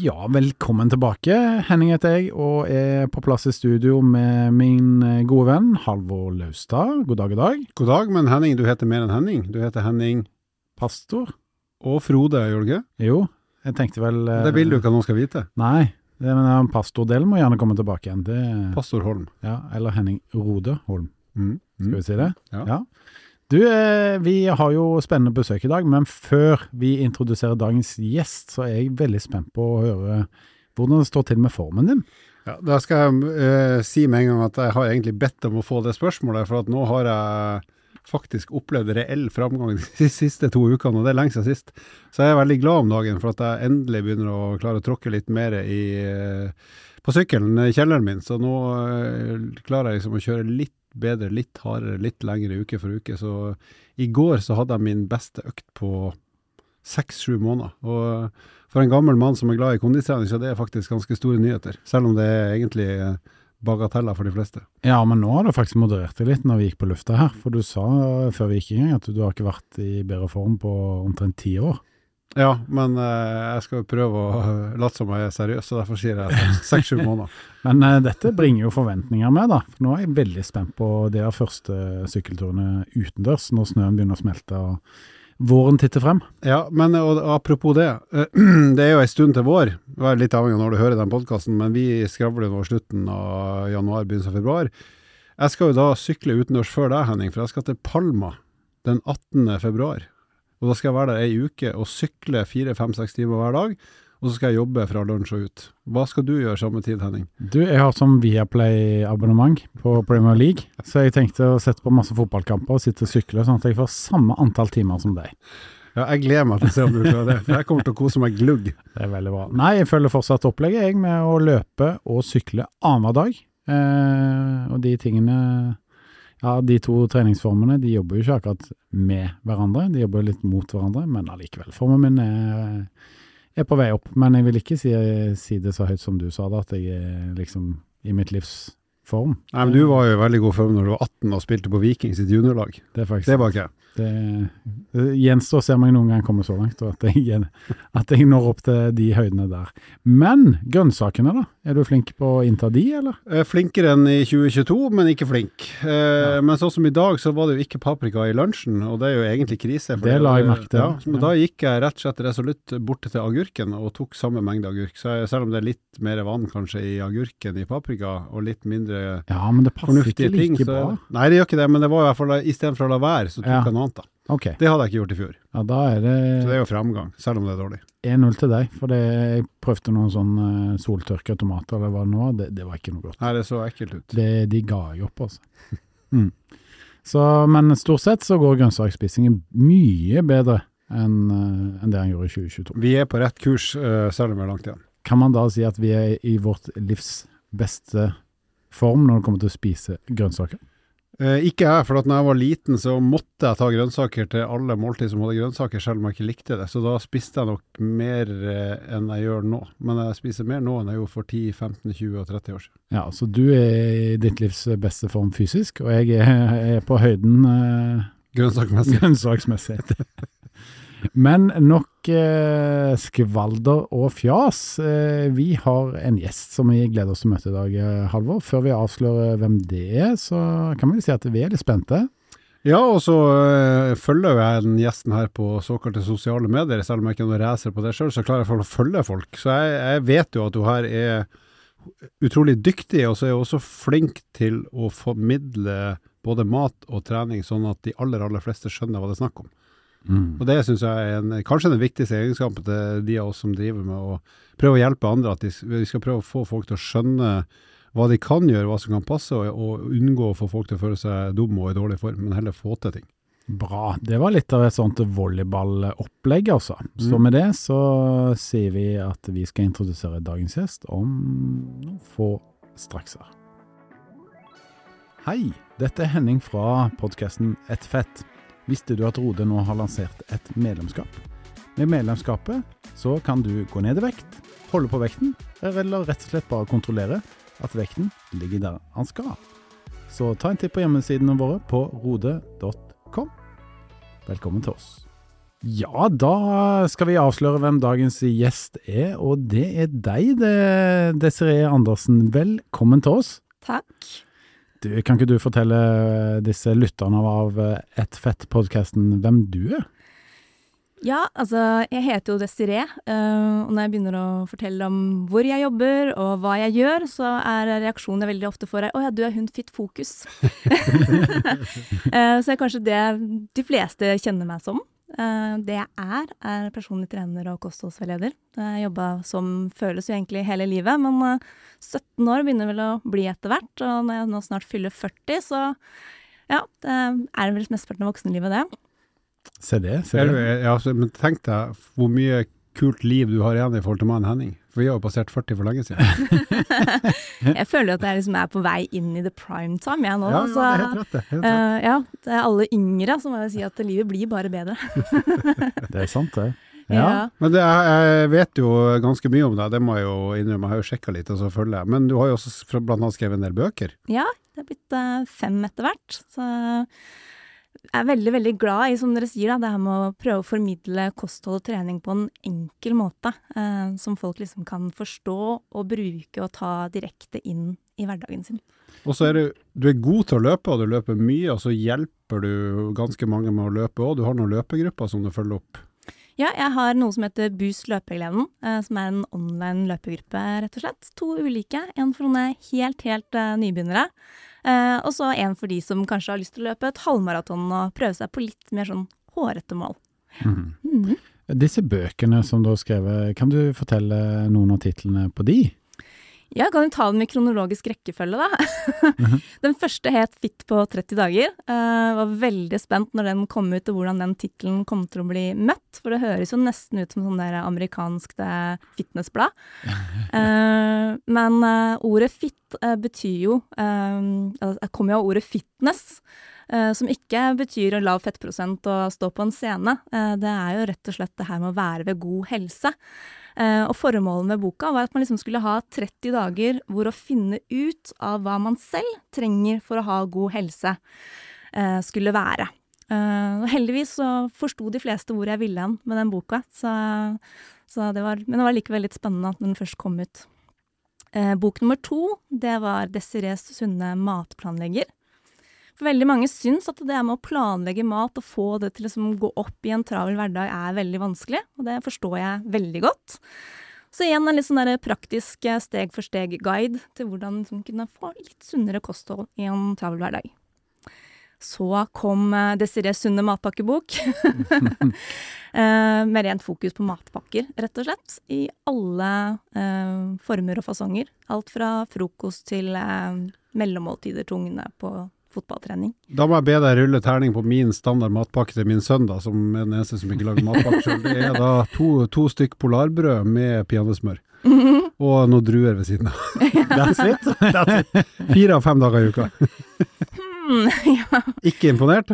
Ja, velkommen tilbake. Henning heter jeg, og er på plass i studio med min gode venn Halvor Laustad. God dag, god dag. God dag, men Henning, du heter mer enn Henning. Du heter Henning Pastor. og Frode, gjør du ikke? Jo, jeg tenkte vel eh, Det vil du ikke at noen skal vite. Nei, det, men eh, pastordelen må gjerne komme tilbake igjen. Det, Pastor Holm. ja, eller Henning Rode Holm, Mm. skal vi si det? Ja. Ja. Du, eh, vi har jo spennende besøk i dag, men før vi introduserer dagens gjest, så er jeg veldig spent på å høre hvordan det står til med formen din. Ja, da skal jeg eh, si med en gang at jeg har egentlig bedt om å få det spørsmålet, for at nå har jeg faktisk opplevd reell framgang de siste to ukene, og det er lenge siden sist. Så jeg er veldig glad om dagen for at jeg endelig begynner å klare å tråkke litt mer i, eh, på sykkelen i kjelleren min. Så nå eh, klarer jeg liksom å kjøre litt bedre, litt hardere, litt lengre uke for uke. Så i går så hadde jeg min beste økt på seks-sju måneder. Og for en gammel mann som er glad i kondistrening, så det er faktisk ganske store nyheter. Selv om det er egentlig bagateller for de fleste. Ja, men nå har du faktisk moderert deg litt når vi gikk på lufta her, for du sa før vi gikk i gang at du har ikke vært i bedre form på omtrent ti år. Ja, men uh, jeg skal prøve å late som jeg er seriøs, så derfor sier jeg seks-sju måneder. Men uh, dette bringer jo forventninger med, da. Nå er jeg veldig spent på de første sykkelturene utendørs, når snøen begynner å smelte og våren titter frem. Ja, men og, apropos det. Uh, Det er jo en stund til vår. Det er litt avhengig av når du hører den podkasten, men vi skravler nå slutten av januar, begynnelsen av februar. Jeg skal jo da sykle utendørs før deg, Henning, for jeg skal til Palma den 18. februar. Og da skal jeg være der ei uke og sykle fire, fem, seks timer hver dag. Og så skal jeg jobbe fra lunsj og ut. Hva skal du gjøre samme tid, Henning? Du, jeg har sånn Viaplay-abonnement på Premier League, så jeg tenkte å sette på masse fotballkamper og sitte og sykle, sånn at jeg får samme antall timer som deg. Ja, jeg gleder meg til å se om du klarer det, for jeg kommer til å kose meg glugg. Det er veldig bra. Nei, jeg følger fortsatt opplegget, jeg, med å løpe og sykle annenhver dag. Eh, og de tingene Ja, de to treningsformene de jobber jo ikke akkurat med hverandre, de jobber litt mot hverandre, men allikevel. Formen min er, er på vei opp. Men jeg vil ikke si, si det så høyt som du sa det, at jeg er liksom i mitt livs form. Nei, men Du var jo i veldig god form når du var 18 og spilte på Viking sitt juniorlag. Det er faktisk Det var ikke jeg. Det, det gjenstår å se om jeg noen gang kommer så langt, og at jeg, at jeg når opp til de høydene der. Men grønnsakene, da? Er du flink på å innta de, eller? Eh, Flinkere enn i 2022, men ikke flink. Eh, Men sånn som i dag, så var det jo ikke paprika i lunsjen, og det er jo egentlig krise. Det la jeg merke til. Ja, men Ja. Da gikk jeg rett og slett resolutt bort til agurken og tok samme mengde agurk. Så jeg, selv om det er litt mer vann kanskje i agurken i paprika, og litt mindre Ja, men det passer ikke ikke ting, like så bra. Nei, det gjør ikke det, men det var i hvert fall istedenfor å la være, så tok Ja. jeg noe annet, da. Ok, Det hadde jeg ikke gjort i fjor. ja, da er Så det det er jo fremgang, selv om det er dårlig. 1-0 til deg. For det, jeg prøvde noen sånn eh, soltørka tomater, eller hva det nå var. Det, det var ikke noe godt. Nei, det så ekkelt ut. Det, de ga jeg opp, altså. Mm. Så, men stort sett så går grønnsaksspisingen mye bedre enn eh, enn det han gjorde i 2022. Vi er på rett kurs, eh, selv om vi er langt igjen. Kan man da si at vi er i vårt livs beste form når det kommer til å spise grønnsaker? Eh, ikke jeg, for at når jeg var liten så måtte jeg ta grønnsaker til alle måltid som hadde grønnsaker, selv om jeg ikke likte det. Så da spiste jeg nok mer eh, enn jeg gjør nå. Men jeg spiser mer nå enn jeg gjorde for 10, 15, 20 og 30 år siden. Ja, så du er i ditt livs beste form fysisk, og jeg er, er på høyden eh, grønnsaksmessig. grønnsaksmessig. Men nok eh, skvalder og fjas. Eh, vi har en gjest som vi gleder oss til å møte i dag, eh, Halvor. Før vi avslører hvem det er, så kan vi si at vi er litt spente. Ja, og så øh, følger jeg den gjesten her på såkalte sosiale medier. Selv om jeg ikke er noen racer på det sjøl, så klarer jeg for å følge folk. Så jeg, jeg vet jo at hun her er utrolig dyktig, og så er hun også flink til å formidle både mat og trening, sånn at de aller, aller fleste skjønner hva det er snakk om. Og det syns jeg er en, kanskje den viktigste egenskapen til de av oss som driver med å prøve å hjelpe andre. At de, vi skal prøve å få folk til å skjønne hva de kan gjøre, hva som kan passe, og, og unngå å få folk til å føle seg dumme og i dårlig form, men heller få til ting. Bra. Det var litt av et sånt volleyballopplegg, altså. Så Mm. med det så sier vi at vi skal introdusere dagens gjest om noen få straks her. Hei, dette er Henning fra podkasten Et fett. Visste du at Rode nå har lansert et medlemskap? Med medlemskapet så kan du gå ned i vekt, holde på vekten, eller rett og slett bare kontrollere at vekten ligger der han skal. Så ta en titt på hjemmesidene våre på rode.com. Velkommen til oss. Ja, da skal vi avsløre hvem dagens gjest er, og det er deg, det, Desiree Andersen. Velkommen til oss. Takk. Du, kan ikke du fortelle disse lytterne av Ett fett-podkasten hvem du er? Ja, altså jeg heter jo Desiree, uh, og når jeg begynner å fortelle om hvor jeg jobber og hva jeg gjør, så er reaksjonene veldig ofte for deg 'Å ja, du er hun Fitt Fokus'. så er kanskje det de fleste kjenner meg som. Uh, det jeg er, er personlig trener og kostholdsveileder. Jeg jobba som føles jo egentlig hele livet, men 17 år begynner vel å bli etter hvert. Og når jeg nå snart fyller 40, så ja, det er vel mesteparten av voksenlivet, det. Se det. se du, det. ja, altså, men tenk deg hvor mye kult liv du har igjen i forhold til mannen Henning. For vi har jo passert 40 for lenge siden. Jeg føler at jeg liksom er på vei inn i the prime time, jeg nå. Ja, ja, det er helt rett, det. Helt rett. Uh, ja, det er alle yngre som må jo si at livet blir bare bedre. Det er sant, det. Ja. Ja. Men det, jeg, vet jo ganske mye om deg, det må jeg jo innrømme. Jeg har jo sjekka litt, og så følger jeg. Men du har jo også blant annet skrevet en del bøker. Ja, det er blitt uh, fem etter hvert. Så er veldig, veldig glad i, som dere sier, da, det her med å prøve å formidle kosthold og trening på en enkel måte. eh, som folk liksom kan forstå og bruke og ta direkte inn i hverdagen sin. Og så er du, du er god til å løpe, og du løper mye, og så hjelper du ganske mange med å løpe òg. Du har noen løpegrupper som du følger opp. Ja, jeg har noe som heter Boost løpegleden, eh, som er en online løpegruppe, rett og slett. To ulike. En for noen helt, helt eh, nybegynnere. Eh, og så en for de som kanskje har lyst til å løpe et halvmaraton og prøve seg på litt mer sånn hårete mål. Mm. Mm. Disse bøkene som du har skrevet, kan du fortelle noen av titlene på de? Ja, kan jo ta den i kronologisk rekkefølge, da. Den første het Fit på 30 dager. Uh, var veldig spent når den kom ut, og hvordan den tittelen kom til å bli møtt. For det høres jo nesten ut som sånn der amerikansk fitnessblad. Uh, men uh, ordet fit eh, betyr jo uh, Det kommer jo av ordet fitness. Eh, som ikke betyr lav fettprosent og stå på en scene. Eh, det er jo rett og slett det her med å være ved god helse. Eh, og formålet med boka var at man liksom skulle ha 30 dager hvor å finne ut av hva man selv trenger for å ha god helse, skulle være. Heldigvis så forsto de fleste hvor jeg ville hen med den boka, så, så det var, men det var likevel litt spennende at den først kom ut. Bok nummer to, det var Desirees sunne matplanlegger. For veldig mange syns at det med å planlegge mat og få det til å liksom gå opp i en travel hverdag er veldig vanskelig, og det forstår jeg veldig godt. Så igjen en litt sånn praktisk eh, steg-for-steg-guide til hvordan liksom kunne få litt sunnere kosthold i en travel hverdag. Så kom Desirées sunne matpakkebok. eh, med rent fokus på matpakker, rett og slett. I alle eh, former og fasonger. Alt fra frokost til eh, mellommåltider tungne på fotballtrening. Da må jeg be deg rulle terning på min standard matpakke til min sønn, da, som er den eneste som ikke lager matpakke sjøl. Det er da to, to stykk polarbrød med peanøttsmør. Og noen druer ved siden av. That's it. That's it. Fire av fem dager i uka. Hmm, ja. Ikke imponert?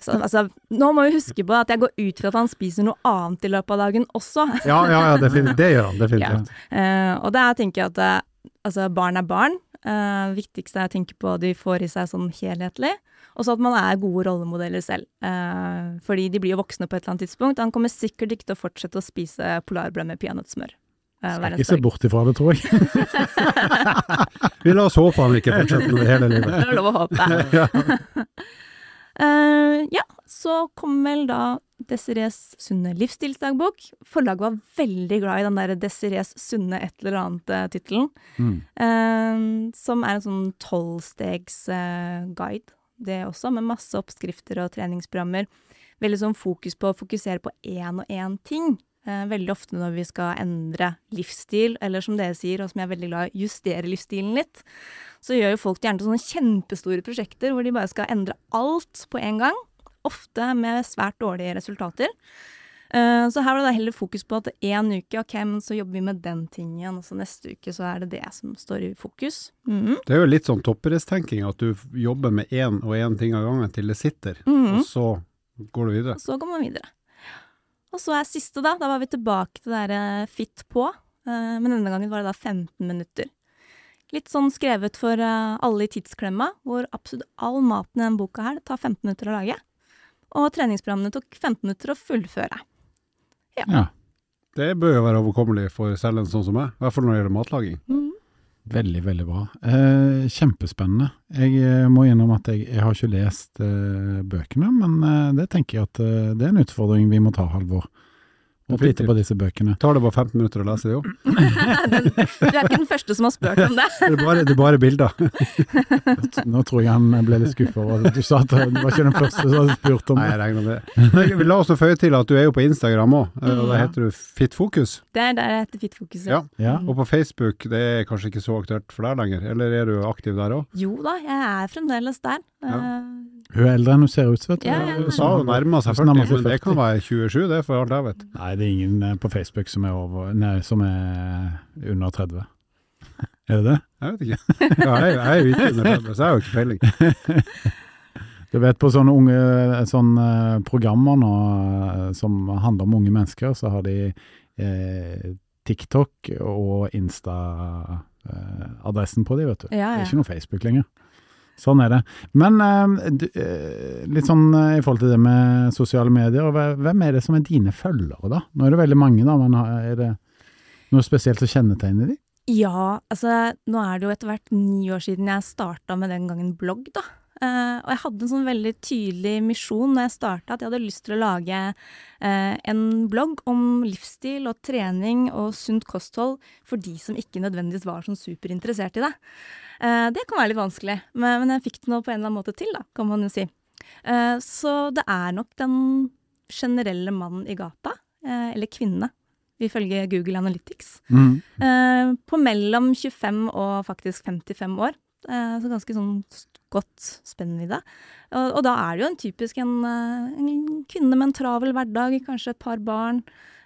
Så, altså, nå må vi huske på at jeg går ut fra at han spiser noe annet i løpet av dagen også. Ja, ja, ja det, det gjør han definitivt. Eh, og der tenker jeg at eh, altså, barn er barn. Uh, viktigste er å tenke på at de får i seg sånn helhetlig. Og så at man er gode rollemodeller selv. Eh, fordi de blir jo voksne på et eller annet tidspunkt. Han kommer sikkert ikke til å fortsette å spise polarbrød med peanøttsmør. eh, Skal Ikke se bort ifra det, tror jeg. Vi lar oss håpe han ikke fortsetter med det hele livet. Det er lov å håpe. Eh, ja, så kom vel da Desirees sunne livsstilsdagbok. Forlaget var veldig glad i den der Desirees sunne et eller annet-tittelen. Mm. Eh, som er en sånn tolvstegs-guide, det også, med masse oppskrifter og treningsprogrammer. Veldig sånn fokus på å fokusere på én og én ting. Eh, veldig ofte når vi skal endre livsstil, eller som dere sier, og som jeg er veldig glad i, justere livsstilen litt, så gjør jo folk gjerne sånne kjempestore prosjekter hvor de bare skal endre alt på en gang. Ofte med svært dårlige resultater. Eh, så her var det heller fokus på at én uke, ok, men så jobber vi med den tingen, og så neste uke så er det det som står i fokus. Mm. Det er jo litt sånn toppidrettstenking, at du jobber med én og én ting av gangen til det sitter, mm. og så går du videre. Og så går man videre. Og så er siste, da. Da var vi tilbake til det der fitt Fit på. eh, Men denne gangen var det da 15 minutter. Litt sånn skrevet for eh, alle i tidsklemma, hvor absolutt all maten i denne boka her det tar 15 minutter å lage. Og treningsprogrammene tok 15 minutter å fullføre. Ja. Det bør jo være overkommelig for selv en sånn som meg, i hvert fall når det gjelder matlaging. Mm. Veldig, veldig bra. Eh, kjempespennende. Jeg eh, må innrømme at jeg, jeg har ikke lest eh, bøkene, men eh, det tenker jeg at eh, det er en utfordring vi må ta, Halvor. Og flytte på disse bøkene. Tar det bare 15 minutter å lese det òg? Du er ikke den første som har spurt om det. Det er bare, det er bare bilder. Nå tror jeg han ble litt skuffa over at du sa at du var ikke den første som hadde spurt om det. Nei, jeg regner med det. Men vi La oss nå føye til at du er jo på Instagram òg, og da heter du Fitfokus. Det er der jeg heter Fitfokus. Ja. Ja. Og på Facebook, det er kanskje ikke så aktuelt for deg lenger, eller er du aktiv der òg? Jo da, jeg er fremdeles der. Ja. Eh, Hun er eldre enn hun ser ut, vet du. Ja, ja, ja. Seg Hun nærmer 40, seg men det 40. kan være 27, det, for alt jeg vet. Nei, det er ingen eh, på Facebook som er, over, nei, som er under 30. Er det det? Jeg vet ikke. Ja, jeg, jeg er jo ikke under 30, så jeg har jo ikke peiling. Du vet på sånne unge sånne programmer nå eh, som handler om unge mennesker, så har de eh, TikTok og Insta-adressen på de, vet du. Ja, Det er ikke noe Facebook lenger. Sånn er det. Men eh, eh, litt sånn eh, i forhold til det med sosiale medier, hve- hvem er det som er dine følgere, da? Nå er det veldig mange, da, men er det noe spesielt som kjennetegner de? Ja, altså nå er det jo etter hvert ni år siden jeg starta med den gangen blogg, da. Uh, og jeg hadde en sånn veldig tydelig misjon når jeg starta, at jeg hadde lyst til å lage uh, en blogg om livsstil og trening og sunt kosthold for de som ikke nødvendigvis var sånn superinteressert i det. Eh, det kan være litt vanskelig, men, men jeg fikk det nå på en eller annen måte til, da, kan man jo si. Eh, så det er nok den generelle mannen i gata, eh, eller kvinne, ifølge Google Analytics. Eh, på mellom 25 og faktisk 55 år. Eh, så ganske sånn godt spennvidde. Og, og da er det jo en typisk en, en kvinne med en travel hverdag, kanskje et par barn,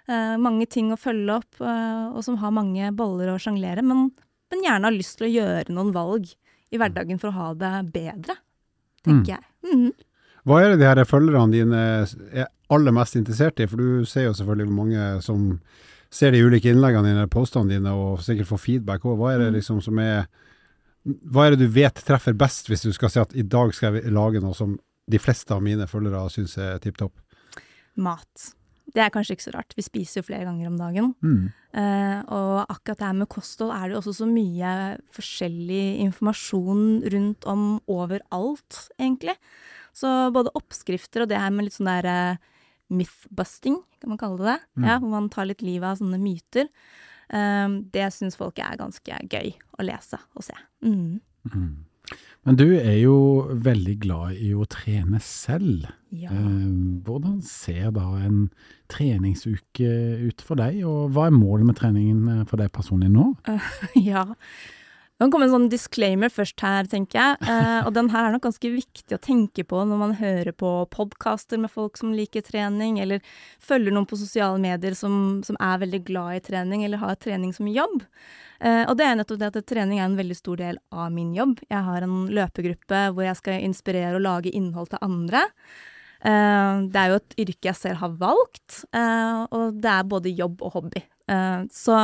eh, mange ting å følge opp, eh, og som har mange boller å sjonglere, men, men gjerne har lyst til å gjøre noen valg i hverdagen for å ha det bedre, tenker jeg. Mhm. Hva er det de her følgerne dine er aller mest interessert i? For du ser jo selvfølgelig mange som ser de ulike innleggene dine, postene dine, og sikkert får feedback òg. Hva er det Mm. liksom som er Hva er det du vet treffer best, hvis du skal si at i dag skal jeg lage noe som de fleste av mine følgere syns er tipp topp? Mat. Det er kanskje ikke så rart. Vi spiser jo flere ganger om dagen. Mm. Uh, og akkurat det her med kosthold er det jo også så mye forskjellig informasjon rundt om overalt, egentlig. Så både oppskrifter og det her med litt sånn der uh, myth-busting, kan man kalle det. Mm. Ja, hvor man tar litt livet av sånne myter. Uh, det syns folk er ganske gøy å lese og se. Mm. Men du er jo veldig glad i å trene selv. Ja. Eh, hvordan ser da en treningsuke ut for deg, og hva er målet med treningen eh, for deg personlig nå? ja. Det kan en sånn disclaimer først her, tenker jeg. Eh, og den her er nok ganske viktig å tenke på når man hører på podkaster med folk som liker trening, eller følger noen på sosiale medier som, som er veldig glad i trening, eller har trening som jobb. Eh, og det er nettopp det at trening er en veldig stor del av min jobb. Jeg har en løpegruppe hvor jeg skal inspirere og lage innhold til andre. Eh, det er jo et yrke jeg selv har valgt, eh, og det er både jobb og hobby. Eh, så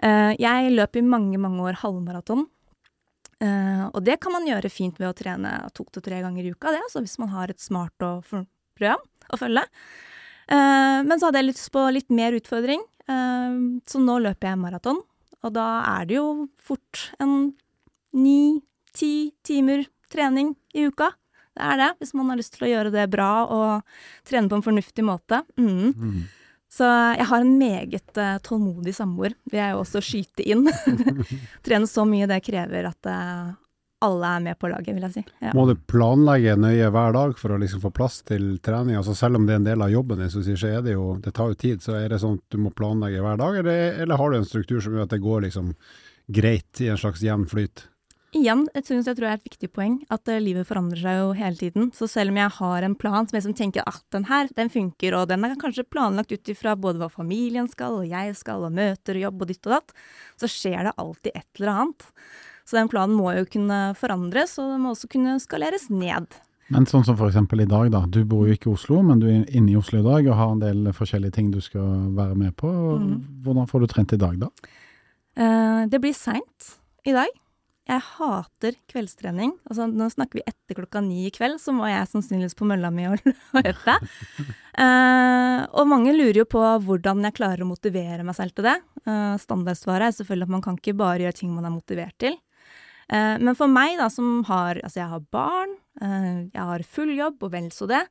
jeg løp i mange, mange år halvmaraton. Eh, og det kan man gjøre fint ved å trene to til tre ganger i uka, det, altså hvis man har et smart og program å følge. Eh, men så hadde jeg lyst på litt mer utfordring, eh, så nå løper jeg maraton. Og da er det jo fort en ni-ti timer trening i uka. Det er det, hvis man har lyst til å gjøre det bra og trene på en fornuftig måte. Mm. Så jeg har en meget uh, tålmodig samboer, vil jeg jo også skyte inn. Trene så mye det krever at uh, alle er med på laget, vil jeg si. Ja. Må du planlegge nøye hver dag for å liksom få plass til trening? Altså selv om det er en del av jobben din, så er det jo, det tar jo tid. Så er det sånn at du må planlegge hver dag, eller, eller har du en struktur som gjør at det går liksom greit i en slags jevn flyt? Igjen, jeg synes jeg tror det er et viktig poeng, at uh, livet forandrer seg jo hele tiden. Så selv om jeg har en plan som jeg som tenker at den her, den funker, og den er kanskje planlagt ut ifra både hva familien skal, og jeg skal, og møter og jobb og ditt og datt, så skjer det alltid et eller annet. Så den planen må jo kunne forandres, og den må også kunne skaleres ned. Men sånn som eksempel i dag, da. Du bor jo ikke i Oslo, men du er inne i Oslo i dag og har en del forskjellige ting du skal være med på. Mm. Hvordan får du trent i dag, da? Uh, det blir seint i dag. Jeg hater kveldstrening. Altså, nå snakker vi etter klokka ni i kveld, så må jeg sannsynligvis på mølla mi og løpe. uh, og mange lurer jo på hvordan jeg klarer å motivere meg selv til det. Uh, standardsvaret er selvfølgelig at man kan ikke bare gjøre ting man er motivert til. Uh, men for meg, da, som har Altså, jeg har barn, jeg har full jobb, og vel så det.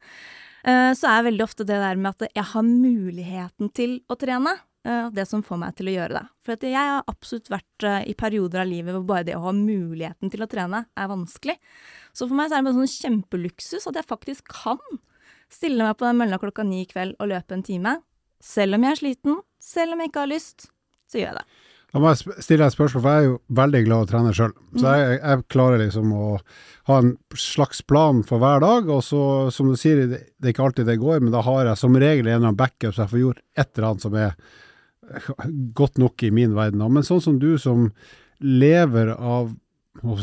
så er veldig ofte det der med at jeg har muligheten til å trene. Eh, det som får meg til å gjøre det. For jeg har absolutt vært eh, i perioder av livet hvor bare det å ha muligheten til å trene er vanskelig. Så for meg så er det bare sånn kjempeluksus at jeg faktisk kan stille meg på den mølla klokka ni i kveld og løpe en time. Selv om jeg er sliten, selv om jeg ikke har lyst, så gjør jeg det. Da må jeg stille et spørsmål, for jeg er jo veldig glad i å trene sjøl. Så mm. jeg, jeg, klarer liksom å ha en slags plan for hver dag, og så, som du sier, det, er ikke alltid det går, men da har jeg som regel en eller annen backup, så jeg får gjort et eller annet som er godt nok i min verden. Men sånn som du som lever av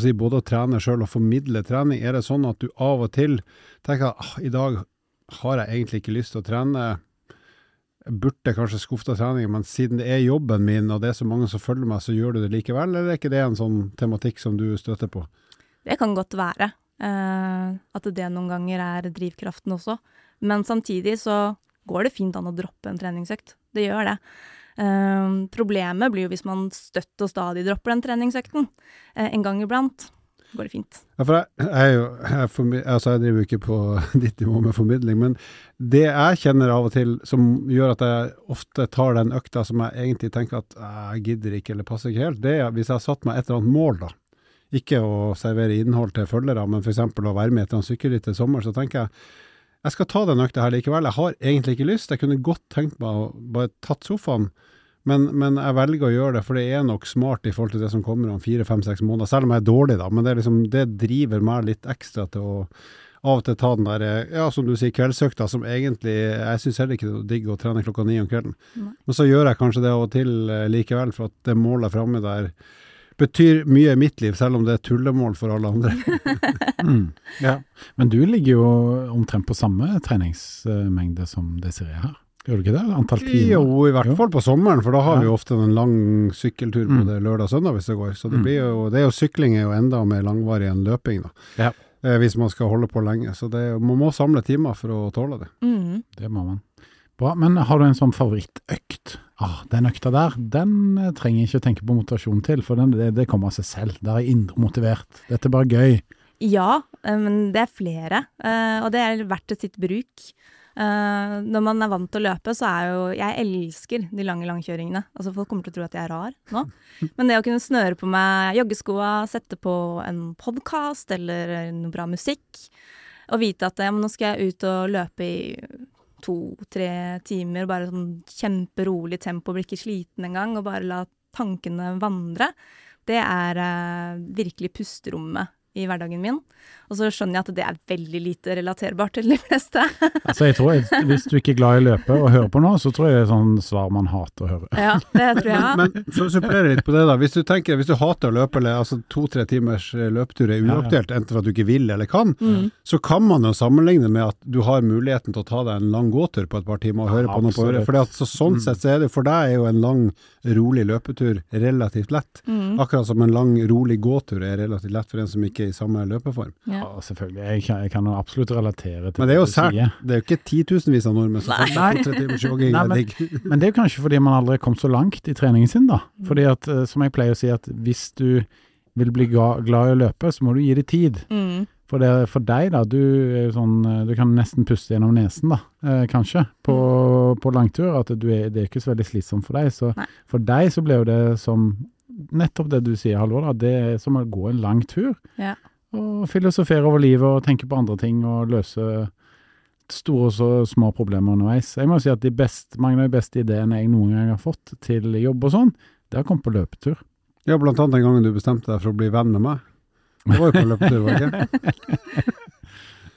si, både å trene sjøl og formidle trening, er det sånn at du av og til tenker at ah, i dag har jeg egentlig ikke lyst til å trene, jeg burde kanskje skuffet treningen, men siden det er jobben min og det er så mange som følger meg, så gjør du det likevel, eller er ikke det en sånn tematikk som du støtter på? Det kan godt være. Uh, at det noen ganger er drivkraften også. Men samtidig så går det fint an å droppe en treningsøkt. Det gjør det. Uh, problemet blir jo hvis man støtt og stadig dropper den treningsøkten uh, en gang iblant. Går det fint. Ja, for jeg, jeg, jo, jeg, altså jeg driver jo ikke på ditt nivå med formidling, men det jeg kjenner av og til som gjør at jeg ofte tar den økta som jeg egentlig tenker at jeg gidder ikke eller passer ikke helt, det er hvis jeg har satt meg et eller annet mål, da. Ikke å servere innhold til følgere, men f.eks. å være med et eller annet sykkelritt i sommer, så tenker jeg jeg skal ta den økta her likevel. Jeg har egentlig ikke lyst. Jeg kunne godt tenkt meg å bare tatt sofaen men, men, jeg velger å gjøre det, for det er nok smart i forhold til det som kommer om fire, fem, seks måneder. Selv om jeg er dårlig, da. Men det, liksom, det driver meg litt ekstra til å av og til ta den der, ja, som du sier, kveldsøkta, som egentlig Jeg syns heller ikke det er digg å trene klokka ni om kvelden. Nei. Men så gjør jeg kanskje det av og til eh, likevel, for at det målet framme der betyr mye i mitt liv, selv om det er tullemål for alle andre. mm, ja. Men du ligger jo omtrent på samme treningsmengde som Desiree her. Gjør du ikke det? Antall timer? Jo, i hvert fall på sommeren, for da har ja. vi ofte en lang sykkeltur på både lørdag og søndag hvis det går. Så det, mm. blir jo, det er jo sykling er jo enda mer langvarig enn løping, da. Ja. Eh, hvis man skal holde på lenge. Så det, man må samle timer for å tåle det. Mm. Det må man. Bra. Men har du en sånn favorittøkt? Ah, den økta der, den eh, trenger jeg ikke å tenke på motivasjon til, for den, det, det, kommer av seg selv. Der er jeg indre motivert. Dette er bare gøy. Ja, eh, men det er flere, eh, og det er verdt til sitt bruk. Uh, når man er vant til å løpe, så er jo Jeg elsker de lange langkjøringene. Altså Folk kommer til å tro at jeg er rar nå. Men det å kunne snøre på meg joggeskoa, sette på en podkast eller noe bra musikk, og vite at ja, nå skal jeg ut og løpe i to-tre timer, bare sånn kjemperolig tempo, blir ikke sliten engang, og bare la tankene vandre, det er uh, virkelig pusterommet i hverdagen min. Og så skjønner jeg at det er veldig lite relaterbart til de fleste. altså jeg tror jeg, Hvis du ikke er glad i å løpe og hører på nå, så tror jeg det er sånn svar man hater å høre. Ja, det tror jeg. men, men for å supplere litt på det, da. Hvis du tenker, hvis du hater å løpe, eller altså to-tre timers eh, løpetur er uaktuelt, enten for at du ikke vil eller kan, mm. så kan man jo sammenligne med at du har muligheten til å ta deg en lang gåtur på et par timer og høre ja, på noe på øret. For så, sånn mm. sett så er det for deg er jo en lang, rolig løpetur relativt lett. Mm. Akkurat som en lang, rolig gåtur er relativt lett for en som ikke i samme løpeform. Ja, ja selvfølgelig. Jeg kan, jeg kan, absolutt relatere til Men det er jo sært. Det er jo ikke titusenvis av nordmenn som får tre timers jogging. Nei, men, men, det er jo kanskje fordi man aldri har kommet så langt i treningen sin, da. Mm. Fordi at, eh, som jeg pleier å si, at hvis du vil bli glad i å løpe, så må du gi det tid. Mm. For, det, for deg, da, du er jo sånn eh, Du kan nesten puste gjennom nesen, da, eh, kanskje, på, mm. på langtur. At er, det er ikke så veldig slitsomt for deg. Så Nei. for deg så ble jo det som Nettopp det du sier, Halvor. Det er som å gå en lang tur. Ja. Og filosofere over livet og tenke på andre ting og løse store og små problemer underveis. Jeg må si at de best, mange av de beste ideene jeg noen gang har fått til jobb og sånn, det har kommet på løpetur. Ja, blant annet den gangen du bestemte deg for å bli venn med meg. Det var jo på løpetur, var det ikke?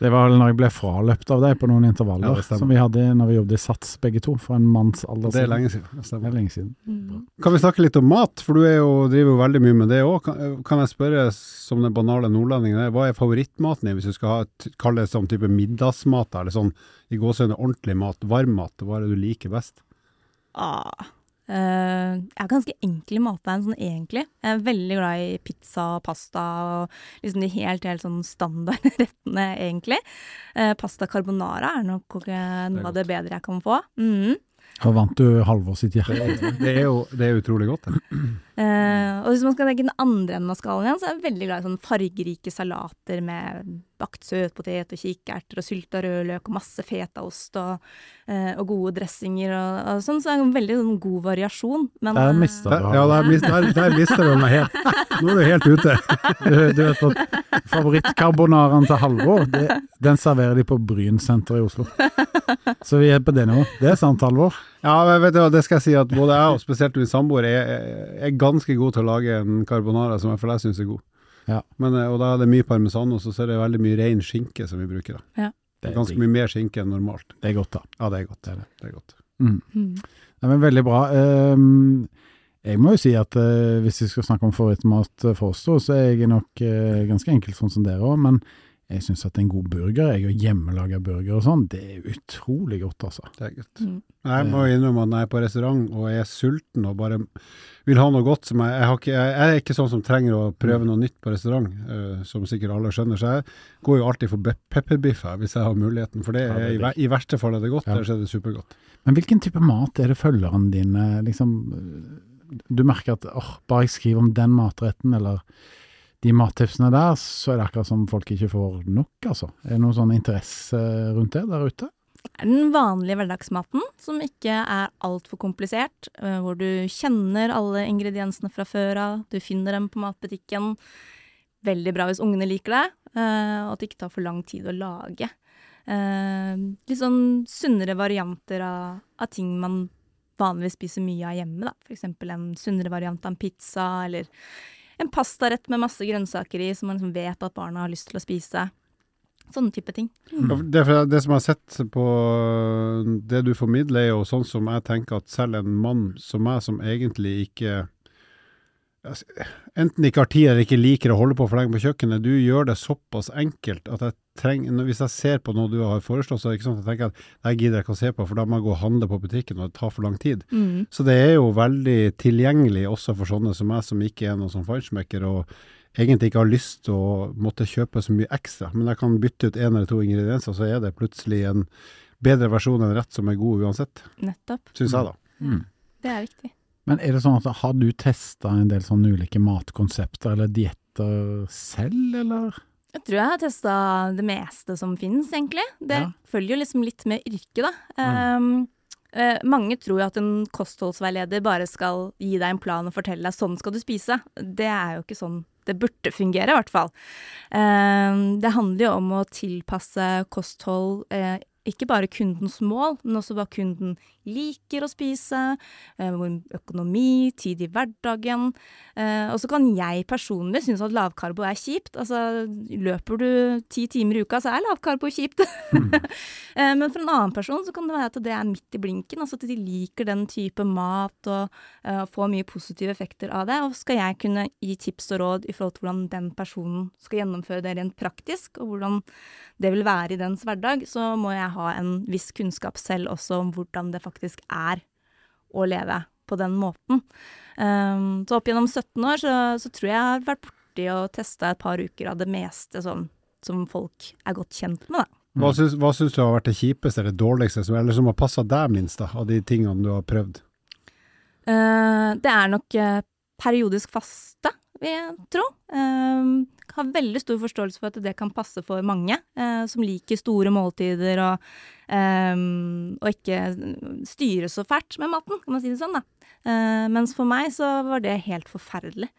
Det var når jeg ble fraløpt av deg på noen intervaller Ja, som vi hadde når vi jobbet i Sats begge to, for en manns alder Det er siden. lenge siden. Det Det er lenge siden. Mm. Kan vi snakke litt om mat, for du er jo, driver jo veldig mye med det òg. Kan, kan jeg spørre, som den banale nordlendingen, hva er favorittmaten din hvis du skal ha, et- kalle det sånn type middagsmat, eller sånn i gåsehudet ordentlig mat, varm mat, hva er det du liker best? Ah. Eh, jeg er ganske enkel i matveien sånn egentlig. Jeg er veldig glad i pizza og pasta og liksom de helt, helt sånn standardrettene, egentlig. Uh, pasta carbonara er nok noe av det bedre jeg kan få. Mm. Og vant du Halvor sitt Det, hjerte? Det, det er jo det er utrolig godt. Det. Uh, og hvis man skal tenke den andre enden av skalaen igjen, så er jeg veldig glad i sånn fargerike salater med bakt søtpotet og kikerter og sylta rødløk og masse fetaost og, eh, og gode dressinger og, og sånn. Så det er en veldig sånn, god variasjon. Men, Der eh, mista du ja, der, der, der mister du meg helt. Nå er du helt ute. Du, du vet at favorittkarbonaren til Halvor, det- den serverer de på Brynsenteret i Oslo. Så vi er på det nivået. Det er sant, Halvor. Ja, men vet du hva, det skal jeg si at både jeg og spesielt min samboer er, er, er ganske god til å lage en carbonara som jeg, for deg syns er god. Ja. Men, eh, og da er det mye parmesanost, og så er det veldig mye ren skinke som vi bruker. da. Det er, Ganske mye mer skinke enn normalt. det er godt, da. Ja, det er godt. Det er det. Det er godt. Mm. mm. Nei, men veldig bra. Ehm, jeg må jo si at uh, hvis vi skal snakke om favorittmat for oss to, så er jeg nok uh, ganske enkel sånn som dere òg. Men jeg syns at en god burger, jeg og hjemmelaga burger og sånn, det er utrolig godt, altså. Det er godt. Mm. Jeg må jo innrømme at når jeg er på restaurant og er sulten og bare vil ha noe godt som jeg Jeg, har ikke, jeg er ikke sånn som trenger å prøve noe nytt på restaurant, uh, som sikkert alle skjønner. Så jeg går jo alltid for pepperbiff her, hvis jeg har muligheten. For det Ja, det er, er i, i verste fall er det godt, Ja. ellers er det supergodt. Men hvilken type mat er det følgerne dine liksom eh, Du merker at åh, bare jeg skriver om den matretten, eller de mattipsene der, så er det akkurat som folk ikke får nok, altså. Er det noen sånn interesse rundt det der ute? den vanlige hverdagsmaten, som ikke er altfor komplisert, eh, hvor du kjenner alle ingrediensene fra før av, du finner dem på matbutikken. Veldig bra hvis ungene liker det, eh, og at det ikke tar for lang tid å lage. Eh, litt sånn sunnere varianter av, av ting man vanligvis spiser mye av hjemme, da. Eksempel en sunnere variant av en pizza, eller en pastarett med masse grønnsaker i, som man liksom vet at barna har lyst til å spise. Sånne type ting. Mm. Det, det som jeg har sett på det du formidler, er jo sånn som jeg tenker at selv en mann som meg, som egentlig ikke altså, Enten ikke har tid eller ikke liker å holde på for lenge på kjøkkenet, du gjør det såpass enkelt at jeg trenger når- Hvis jeg ser på noe du har foreslått, så er det ikke sånn at jeg tenker at det gidder jeg ikke å se på, for da må jeg gå og handle på butikken, og det tar for lang tid. Mm. Så det er jo veldig tilgjengelig også for sånne som meg, som ikke er noen sånn feinschmecker, og egentlig ikke har lyst til å måtte kjøpe så mye ekstra. Men jeg kan bytte ut én eller to ingredienser, så er det plutselig en bedre versjon enn rett som er god uansett. Nettopp. Syns jeg, da. Mm. Det er viktig. Men er det sånn at har du testa en del sånne ulike matkonsepter eller dietter selv, eller? Jeg tror jeg har testa det meste som finnes, egentlig. Det Ja. følger jo liksom litt med yrket, da. Um, Uh, mange tror jo at en kostholdsveileder bare skal gi deg en plan og fortelle deg sånn skal du spise. Det er jo ikke sånn det burde fungere, i hvert fall. Um, det handler jo om å tilpasse kosthold uh, ikke bare kundens mål, men også hva kunden liker å spise, eh, økonomi, tid i hverdagen. Eh, og så kan jeg personlig synes at lavkarbo er kjipt. Altså, løper du ti timer i uka, så er lavkarbo kjipt. eh, men for en annen person så kan det være at det er midt i blinken, altså at de liker den type mat og eh, får mye positive effekter av det. Og skal jeg kunne gi tips og råd i forhold til hvordan den personen skal gjennomføre det rent praktisk, og hvordan det vil være i dens hverdag, så må jeg ha en viss kunnskap selv også om hvordan det faktisk er å leve på den måten. Um, så opp gjennom 17 år så, så tror jeg jeg har vært borti og testa et par uker av det meste sånn, som folk er godt kjent med, da. Hva syns, hva syns du har vært det kjipeste eller dårligste, som, eller som har passa deg minst, da, av de tingene du har prøvd? Uh, det er nok uh, periodisk faste, vil jeg tro. Um, har veldig stor forståelse for at det kan passe for mange eh, som liker store måltider og, um, og ikke styre så fælt med maten, kan man si det sånn, da. Eh, mens for meg så var det helt forferdelig.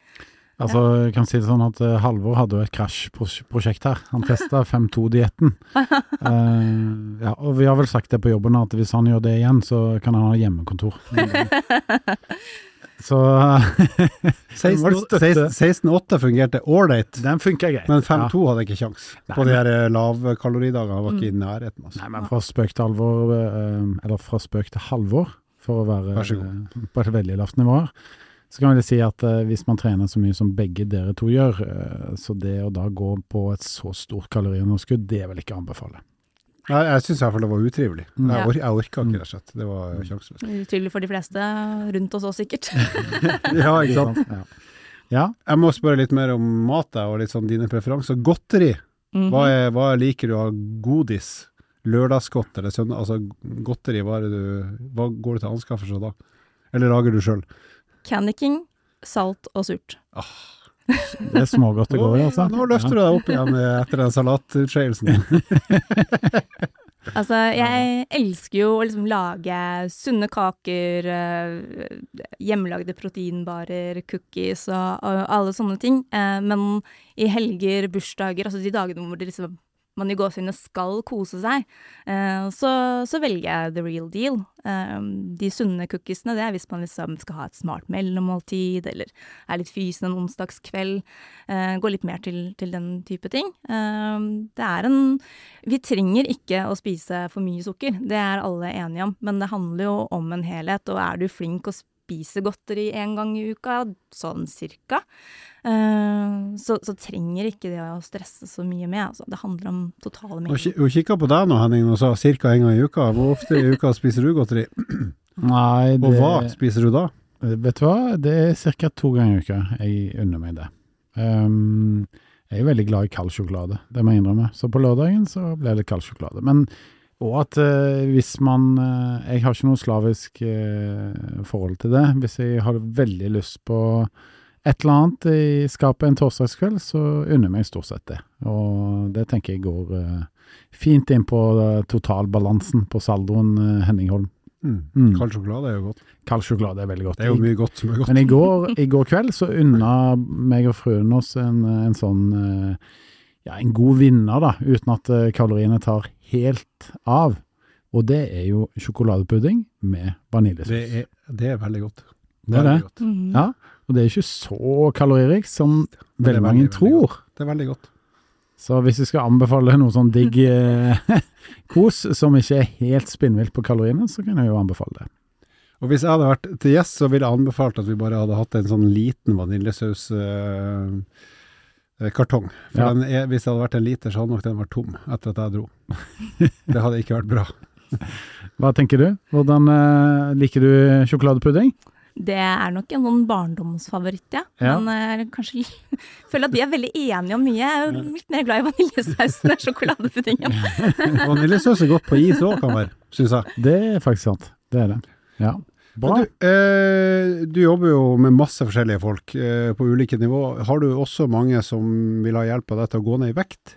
Altså, jeg kan si det sånn at uh, Halvor hadde jo et krasjprosjekt her. Han testa 5-2-dietten. Uh, ja, og vi har vel sagt det på jobben at hvis han gjør det igjen, så kan han ha hjemmekontor. Så 16 16,8 fungerte ålreit, men 5,2 hadde ikke kjangs. På de her lavkaloridagene var ikke i nærheten. Altså. Nei, men fra spøk til alvor, eh, eller fra spøk til halvor, for å være eh, på et veldig lavt nivå her, så kan vi si at eh, hvis man trener så mye som begge dere to gjør, så det å da gå på et så stort kaloriunderskudd, det vil jeg ikke anbefale. Jeg, jeg syns i hvert fall det var utrivelig. Mm. Jeg, Ja. or jeg orka ikke, rett og slett. Det var Mm. sjanseløst. Utydelig for de fleste rundt oss òg, sikkert. Ja, ikke sant. Ja. ja. Jeg må spørre litt mer om mat og litt sånn dine preferanser. Godteri, Mhm. hva, er, hva liker du av godis? Lørdagsgodt eller søndag? Altså godteri, hva, er det du, hva går du til anskaffelse da? Eller lager du sjøl? Candy King, salt og surt. Det er smågodt det går i, altså. Nå løfter du deg opp igjen etter den salatutskeielsen. Altså, jeg elsker jo å liksom lage sunne kaker, eh, hjemmelagde proteinbarer, cookies og, og alle sånne ting. Eh, men i helger, bursdager, altså de dagene hvor det liksom man i gåsehudet skal kose seg, eh, så, så velger jeg the real deal. Eh, de sunne cookiesene, det er hvis man liksom skal ha et smart mellommåltid, eller er litt fysen en onsdagskveld. Eh, går litt mer til, til den type ting. Det er en Vi trenger ikke å spise for mye sukker, det er alle enige om, men det handler jo om en helhet, og er du flink å spise godteri én gang i uka, sånn cirka, så, så trenger ikke det å stresse så mye med. Altså. Det handler om totale mengder. Hun kikka på deg nå, Henning, og sa ca. en gang i uka. Hvor ofte i uka spiser du godteri? Nei, det, Og hva spiser du da? Vet du hva, det er ca. to ganger i uka jeg unner meg det. Um, jeg er veldig glad i kald sjokolade, det må jeg innrømme. Så på lørdagen så ble det kald sjokolade. Men og at eh, hvis man eh, Jeg har ikke noe slavisk eh, forhold til det. Hvis jeg har veldig lyst på et eller annet i skapet en torsdagskveld, så unner jeg meg stort sett det. Og det tenker jeg går uh, fint inn på uh, totalbalansen på saldoen uh, Henning Holm. Mm. Mm. Kald sjokolade er jo godt. Kald sjokolade er veldig godt. Det er jo mye godt som er godt. Men i går, i går kveld så unna meg og fruen oss en, en sånn ja, en god vinner, da, uten at kaloriene tar helt av. Og det er jo sjokoladepudding med vaniljesaus. Det er, det er veldig godt. Det er det. Veldig godt. Mhm. Ja, og det er ikke så kaloririkt som veldig mange tror. Det er veldig godt. Så hvis vi skal anbefale noe sånn digg eh, kos som ikke er helt spinnvilt på kaloriene, så kan jeg jo anbefale det. Og hvis jeg hadde vært til gjest, så ville jeg anbefalt at vi bare hadde hatt en sånn liten vaniljesauskartong. For Ja. den er, hvis det hadde vært en liter, så hadde nok den vært tom etter at jeg dro. det hadde ikke vært bra. Hva tenker du? Hvordan eh, liker du sjokoladepudding? Det er nok en sånn barndomsfavoritt, ja. Ja. Men uh, kanskje føler at vi er veldig enige om mye. Jeg er jo litt mer glad i vaniljesausen enn sjokoladepuddingen. Vaniljesaus er godt på is òg, kan være, syns jeg. Det er faktisk sant. Det er det. Ja. Bra. Du, eh, du jobber jo med masse forskjellige folk eh, på ulike nivå. Har du også mange som vil ha hjelp av deg til å gå ned i vekt?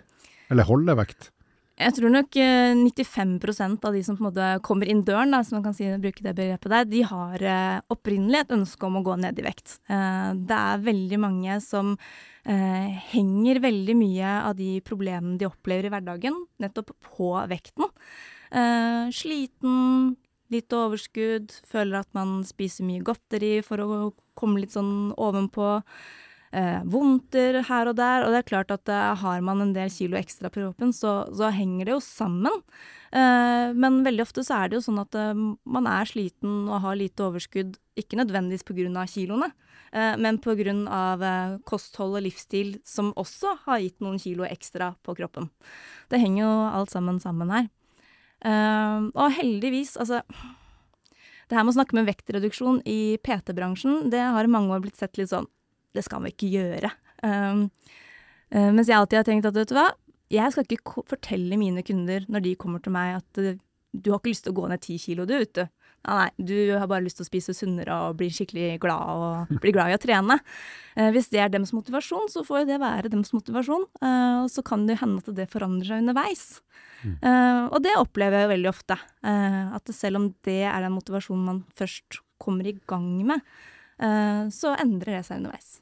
Eller holde vekt? Jeg tror nok eh, 95% av de som på en måte kommer inn døren, da, som man kan si, bruke det begrepet der, de har eh, opprinnelig et ønske om å gå ned i vekt. Eh, det er veldig mange som eh, henger veldig mye av de problemene de opplever i hverdagen, nettopp på vekten. Eh, sliten, litt overskudd, føler at man spiser mye godteri for å komme litt sånn ovenpå eh, vondter her og der. Og det er klart at eh, har man en del kilo ekstra på kroppen, så, så henger det jo sammen. Eh, men veldig ofte så er det jo sånn at eh, man er sliten og har lite overskudd, ikke nødvendigvis pga. kiloene, eh, men pga. Eh, kosthold og livsstil som også har gitt noen kilo ekstra på kroppen. Det henger jo alt sammen sammen her. Eh, og heldigvis, altså det her med å snakke med vektreduksjon i PT-bransjen, det har i mange år blitt sett litt sånn Det skal man ikke gjøre. Um, uh, mens jeg alltid har tenkt at vet du hva, jeg skal ikke fortelle mine kunder når de kommer til meg at uh, du har ikke lyst til å gå ned ti kilo, du, vet du. Nei, du har bare lyst til å spise sunnere og bli skikkelig glad og bli glad i å trene. Eh, hvis det er dems motivasjon, så får jo det være dems motivasjon. Og så kan det hende at det forandrer seg underveis. Eh, og det opplever jeg veldig ofte. eh, at selv om det er den motivasjonen man først kommer i gang med, eh, så endrer det seg underveis.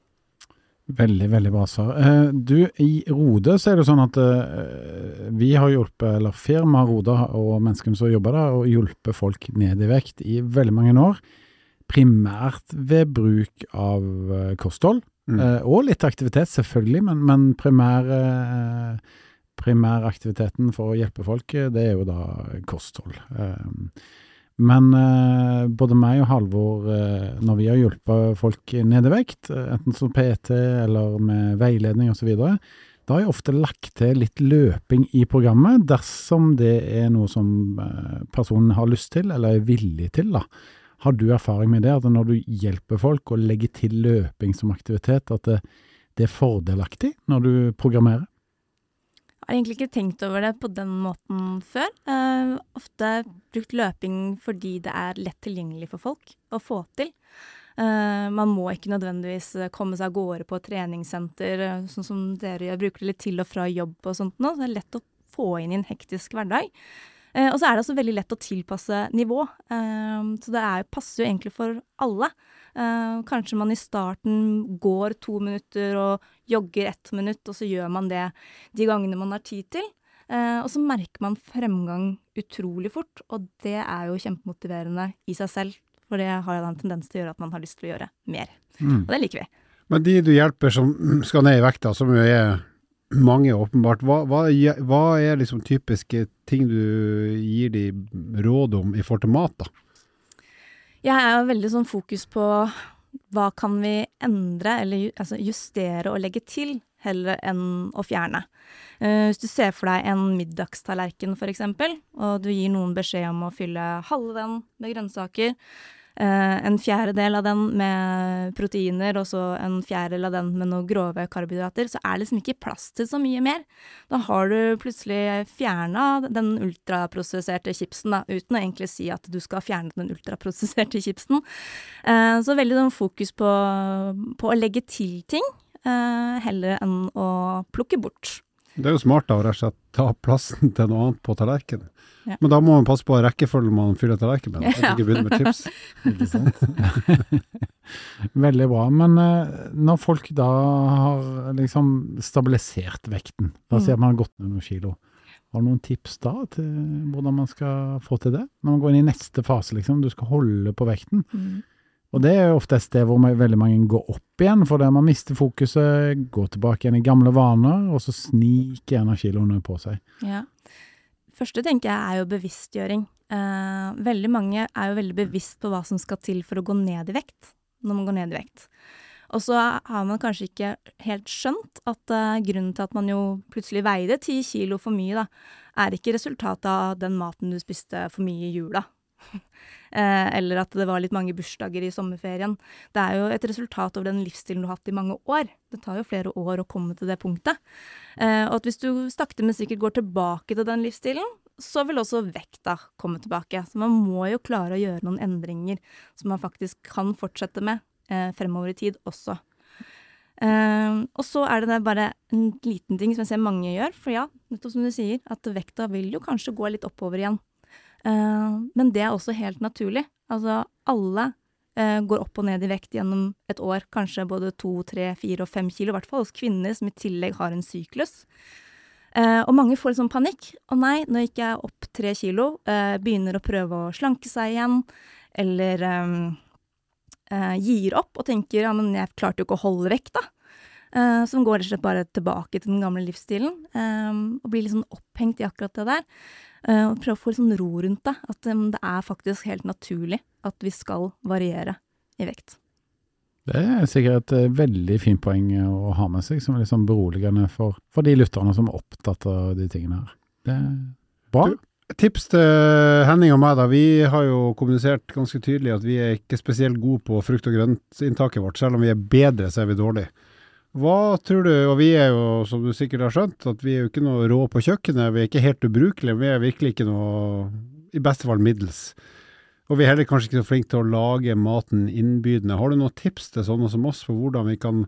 Veldig, veldig bra svar. Eh, Du, i Rode så er det sånn at eh, vi har hjulpet, eller firmaet Rode og menneskene som jobber der, og hjulpet folk ned i vekt i veldig mange år. primært ved bruk av eh, kosthold, Mm. og litt aktivitet selvfølgelig, men, men primær, primæraktiviteten for å hjelpe folk, det er jo da kosthold. Men eh, både meg og Halvor, eh, når vi har hjulpet folk ned i vekt, eh, enten som PT eller med veiledning osv., da har jeg ofte lagt til litt løping i programmet, dersom det er noe som eh, personen har lyst til eller er villig til. da. Har du erfaring med det, at når du hjelper folk å legge til løping som aktivitet, at det, det er fordelaktig når du programmerer? Jeg har egentlig ikke tenkt over det på den måten før. Uh, ofte brukt løping fordi det er lett tilgjengelig for folk å få til. Uh, man må ikke nødvendigvis komme seg av gårde på treningssenter, eh, sånn som dere gjør. Bruker det litt til og fra jobb og sånt nå. Det er lett å få inn i en hektisk hverdag. Eh, og så er det også veldig lett å tilpasse nivå. Eh, så det er, passer jo egentlig for alle. Eh, kanskje man i starten går to minutter og jogger ett minutt, og så gjør man det de gangene man har tid til. Eh, og så merker man fremgang utrolig fort, og det er jo kjempemotiverende i seg selv. For det har jo en tendens til å gjøre at man har lyst til å gjøre mer. Mm. Og det liker vi. Men de du hjelper som skal ned i vekta, som jo er mange åpenbart, hva, hva, hva er liksom typiske ting du gir de råd om i forhold til mat, da? Jeg er veldig sånn fokus på hva kan vi endre, eller altså justere og legge til, heller enn å fjerne. Uh, hvis du ser for deg en middagstallerken eksempel, og du gir noen beskjed om å fylle halve den med grønnsaker, en fjerdedel av den med proteiner, og så en fjerdedel av den med noen grove karbohydrater, så er det liksom ikke plass til så mye mer. Da har du plutselig fjerna den ultraprosesserte chipsen, da, uten å egentlig si at du skal fjerne den ultraprosesserte chipsen. Eh, så veldig sånn fokus på, på å legge til ting, eh, heller enn å plukke bort. Det er jo smart da, å rett og slett ta plassen til noe annet på tallerkenen. Ja. Men da må man passe på rekkefølgen man fyller tallerkenen med, at Ja. ikke begynner med chips. Ikke sant? Veldig bra. Men eh, når folk da har liksom stabilisert vekten, da sier Mm. man har gått ned noen kilo, har du noen tips da til hvordan man skal få til det? Når man går inn i neste fase, liksom, du skal holde på vekten. Og det er jo ofte et sted hvor man, veldig mange går opp igjen, fordi man mister fokuset, går tilbake igjen i gamle vaner, og så sniker en av kiloene på seg. Ja. Første tenker jeg er jo bevisstgjøring. Eh, veldig mange er jo veldig bevisst på hva som skal til for å gå ned i vekt, når man går ned i vekt. Og så har man kanskje ikke helt skjønt at eh, grunnen til at man jo plutselig veide ti kilo for mye, da, er ikke resultatet av den maten du spiste for mye i jula. Eh, eller at det var litt mange bursdager i sommerferien. Det er jo et resultat over den livsstilen du har hatt i mange år. Det tar jo flere år å komme til det punktet. Eh, og at hvis du sakte, men sikkert går tilbake til den livsstilen, så vil også vekta komme tilbake. Så man må jo klare å gjøre noen endringer som man faktisk kan fortsette med eh, fremover i tid også. Uh, og så er det bare en liten ting som jeg ser mange gjør, for ja, nettopp som du sier, at vekta vil jo kanskje gå litt oppover igjen. Eh, men det er også helt naturlig. Altså alle eh, går opp og ned i vekt gjennom et år, kanskje både to, tre, fire og fem kilo, i hvert fall hos kvinner som i tillegg har en syklus. Eh, og mange får sånn panikk. Å nei, nå gikk jeg opp tre kilo, begynner å prøve å slanke seg igjen, eller gir opp og tenker ja, men jeg klarte jo ikke å holde vekta. Eh, som går rett og slett bare tilbake til den gamle livsstilen, og blir litt sånn opphengt i akkurat det der. Eh, og prøve å få sånn ro rundt det, at det er faktisk helt naturlig at vi skal variere i vekt. Det er sikkert et eh, veldig fint poeng å ha med seg, som er sånn beroligende for, for de lytterne som er opptatt av de tingene her. Det er bra. Du- Tips til Henning og meg, da. Vi har jo kommunisert ganske tydelig at vi er ikke spesielt gode på frukt- og grøntinntaket vårt. Selv om vi er bedre, så er vi dårlige. Hva tror du, og vi er jo, som du sikkert har skjønt, at vi er jo ikke noe rå på kjøkkenet. Vi er ikke helt ubrukelige. Vi er virkelig ikke noe, i beste fall middels. Og vi er heller kanskje ikke så flinke til å lage maten innbydende. Har du noen tips til sånne som oss for hvordan vi kan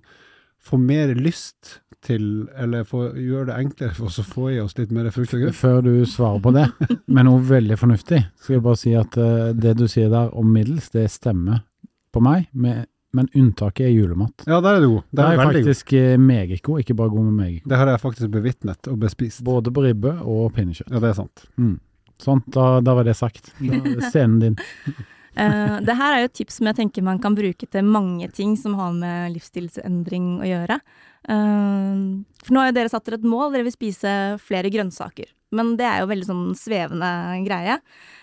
få mer lyst til, eller gjøre det enklere for oss å få i oss litt mer frukt og grønt? Før du svarer på det, med noe veldig fornuftig, skal jeg bare si at eh, det du sier der om middels, det stemmer på meg, med, men unntaket er julemat. Ja, der er du god. Det er, er er god. faktisk eh, meget god, ikke bare god med meget god. Det har jeg faktisk bevitnet og bespist. Både på ribbe og pinnekjøtt. Ja, det er sant. Mm. Sånn, da, da var det sagt. Da scenen din. Eh, det her er jo et tips som jeg tenker man kan bruke til mange ting som har med livsstilsendring å gjøre. Uh, for nå har jo dere satt dere et mål, dere vil spise flere grønnsaker. Men det er jo veldig sånn svevende greie.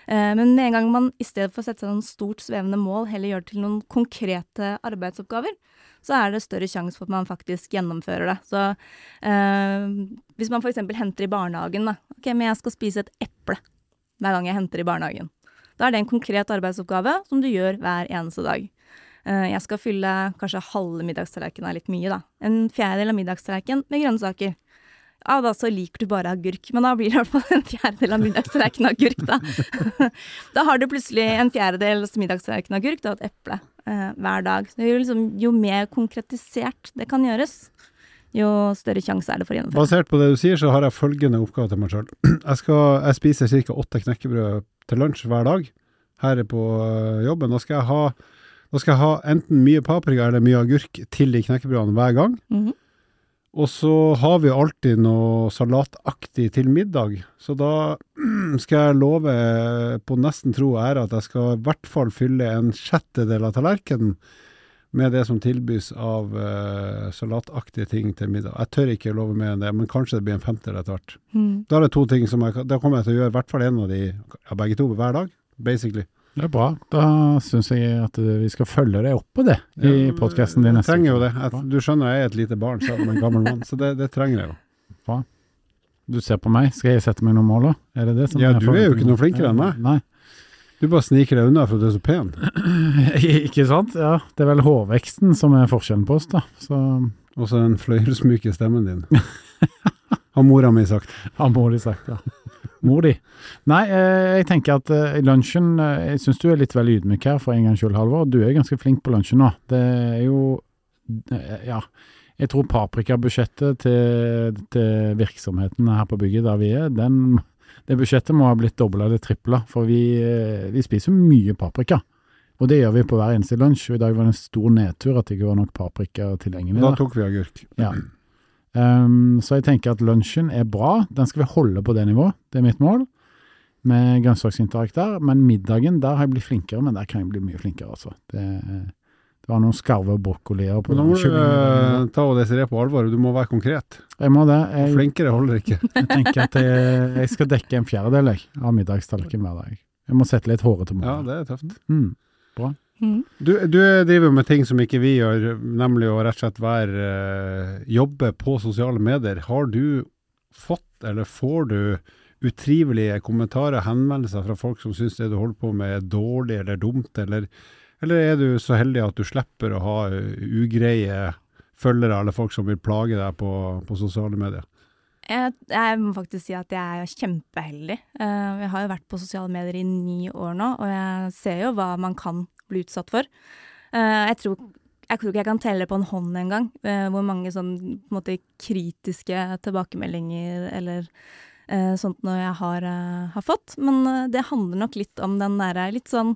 Uh, men med en gang man i stedet for å sette seg noen stort svevende mål, heller gjør det til noen konkrete arbeidsoppgaver, så er det større sjanse for at man faktisk gjennomfører det. Så eh, hvis man f.eks. henter i barnehagen, da. Ok, men jeg skal spise et eple hver gang jeg henter i barnehagen. Da er det en konkret arbeidsoppgave som du gjør hver eneste dag. Eh, jeg skal fylle kanskje halve middagstallerkenen er litt mye, da. En fjerdedel av middagstallerkenen med grønnsaker. Ja, da så liker du bare agurk, men da blir det i hvert fall en fjerdedel av middagstallerkenen agurk, da. da har du plutselig en fjerdedel av middagstallerkenen agurk, da et eple eh, hver dag. Jo, liksom, jo mer konkretisert det kan gjøres, jo større sjanse er det for å gjennomføre. Basert på det du sier, så har jeg følgende oppgave til meg sjøl. Jeg, jeg spiser ca. åtte knekkebrød til lunsj hver dag her på øh, jobben. Da skal jeg ha, skal jeg ha enten mye paprika eller mye agurk til de knekkebrødene hver gang. Mm -hmm. Og så har vi alltid noe salataktig til middag. Så da skal jeg love på nesten tro og ære at jeg skal i hvert fall fylle en sjettedel av tallerkenen med det som tilbys av uh, salataktige ting til middag. Jeg tør ikke love mer enn det, men kanskje det blir en femtedel etter hvert. Mm. Da er det to ting som jeg, da kommer jeg til å gjøre i hvert fall en av de, ja, begge to hver dag, basically. Det er bra. Da syns jeg at vi skal følge deg opp på det i ja, podkasten din. Jeg trenger jo det. Jeg, du skjønner jeg er et lite barn selv om en gammel mann, så det, det, trenger jeg jo. Bra. Du ser på meg, skal jeg sette meg noen mål da? Er det det som ja, du er jo ikke noe flinkere enn meg. Nei. Du bare sniker deg unna for at du er så pen. ikke sant? Ja, det er vel hårveksten som er forskjellen på oss, da. Så Og så den fløyelsmyke stemmen din. Har mora mi sagt. Har mor di sagt, ja. Mor di. Nei, eh, jeg tenker at eh, i lunsjen eh, Jeg syns du er litt vel ydmyk her for en gangs skyld, Halvor. Du er ganske flink på lunsjen nå. Det er jo Ja. Jeg tror paprikabudsjettet til, til virksomheten her på bygget der vi er, den det budsjettet må ha blitt dobla eller tripla, for vi, eh, vi, spiser mye paprika. Og det gjør vi på hver eneste lunsj. og I dag var det en stor nedtur at det ikke var nok paprika tilgjengelig. Da tok vi agurk. Ja. Um, så jeg tenker at lunsjen er bra. Den skal vi holde på det nivået. Det er mitt mål. Med grønnsaksinterakt der. Men middagen, der har jeg blitt flinkere. Men der kan jeg bli mye flinkere, altså. Det, det var noen skarve brokkolier på Nå må du uh, ta og Desiree på alvor, du må være konkret. Jeg må det. Jeg, Flinkere holder ikke. jeg tenker at jeg, jeg, skal dekke en fjerdedel av middagstallerkenen hver dag. Jeg må sette litt hårete mål. Ja, det er tøft. Mm, bra. Mm. Du, du, driver med ting som ikke vi gjør, nemlig å rett og slett være uh, jobbe på sosiale medier. Har du fått, eller får du, utrivelige kommentarer, henvendelser fra folk som syns det du holder på med er dårlig eller dumt, eller eller er du så heldig at du slipper å ha ugreie følgere eller folk som vil plage deg på, på sosiale medier? Jeg, jeg, må faktisk si at jeg er kjempeheldig. Uh, jeg har jo vært på sosiale medier i ni år nå, og jeg ser jo hva man kan bli utsatt for. Uh, jeg, tror, jeg, tror, ikke jeg kan telle på en hånd engang uh, hvor mange sånn på en måte kritiske tilbakemeldinger eller uh, sånt noe jeg har, har fått. Men det handler nok litt om den derre litt sånn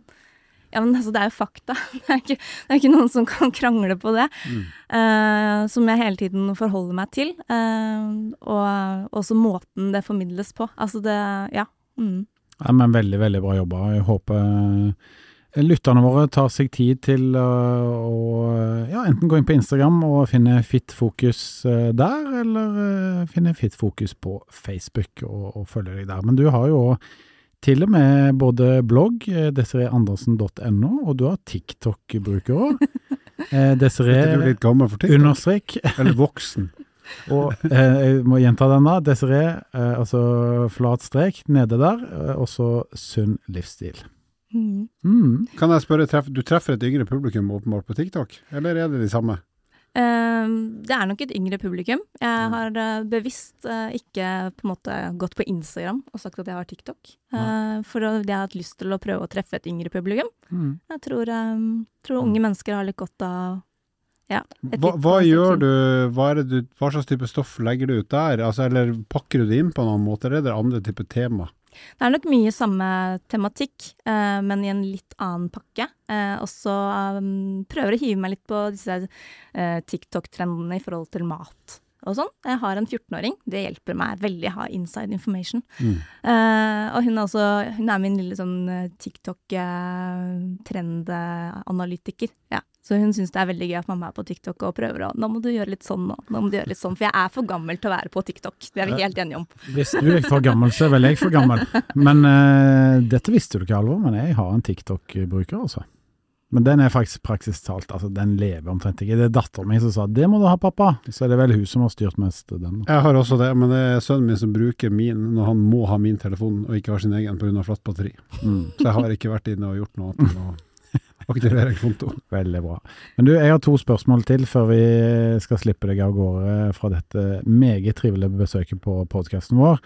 ja, men altså, det er jo fakta. Det er ikke, det er ikke noen som kan krangle på det. Mm. Uh, som jeg hele tiden forholder meg til. Uh, og også måten det formidles på. Altså det Ja. Mm. ja men veldig, veldig bra jobba. Jeg håper uh, lytterne våre tar seg tid til å ja, enten gå inn på Instagram og finne Fittfokus der, eller finne Fittfokus på Facebook og, og følge deg der. Men du har jo òg til og med både blogg, eh, desireeandersen.no, og du har TikTok-bruker òg. Eh, Desiree understrek Eller voksen. og eh, jeg må gjenta den da. Desiree, eh, altså flat strek nede der, og så sunn livsstil. Mm. Mm. Kan jeg spørre, du treffer et yngre publikum åpenbart på TikTok, eller er det de samme? Ehm, det er nok et yngre publikum. Jeg har uh, bevisst uh, ikke på en måte gått på Instagram og sagt at jeg har TikTok. Nei. for jeg har hatt lyst til å prøve å treffe et yngre publikum. Mm. Jeg tror, um, tror, unge mennesker har litt godt av ja, hva, hva gjør du hva, du hva, slags type stoff legger du ut der? Altså, eller pakker du det inn på noen måte, eller er det andre typer tema? Det er nok mye samme tematikk, eh, men i en litt annen pakke. Eh, og så um, prøver å hive meg litt på disse eh, TikTok-trendene i forhold til mat. og sånn. Jeg har en 14-åring. Det hjelper meg veldig å ha inside information. Mm. Eh, og hun er, også, hun er min lille sånn eh, TikTok-trendanalytiker. ja. Så hun syns det er veldig gøy at mamma er på TikTok og prøver å Nå må du gjøre litt sånn nå. Nå må du gjøre litt sånn. For jeg er for gammel til å være på TikTok. Det er vi helt enige om. Hvis du er for gammel, så er vel jeg for gammel. Men uh, dette visste du ikke, Alvor, men jeg har en TikTok-bruker, altså. Men den er faktisk praksis talt, altså den lever omtrent ikke. Det er datteren min som sa 'det må du ha, pappa', så er det vel hun som har styrt mest den. Jeg har også det, men det er sønnen min som bruker min når han må ha min telefon og ikke har sin egen pga. flatt batteri. Mm, Så jeg har ikke vært inne og gjort noe Annet, aktivere en konto. veldig bra. Men du, jeg har to spørsmål til før vi skal slippe deg av gårde fra dette meget trivelige besøket på podkasten vår.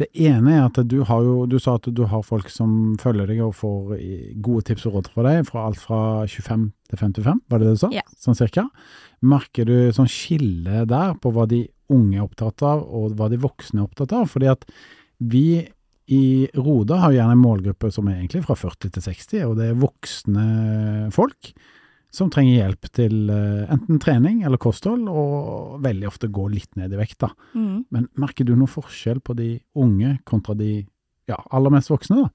Det ene er at du har jo, du sa at du har folk som følger deg og får gode tips og råd fra deg, fra alt fra 25 til 55, var det det du sa? Ja. Sånn cirka. Merker du sånn skille der på hva de unge er opptatt av, og hva de voksne er opptatt av? Fordi at vi i Roda har vi gjerne en målgruppe som er egentlig fra 40 til 60, og det er voksne folk som trenger hjelp til eh, enten trening eller kosthold, og veldig ofte går litt ned i vekt. da. Mm. Men merker du noen forskjell på de unge kontra de ja, aller mest voksne? da?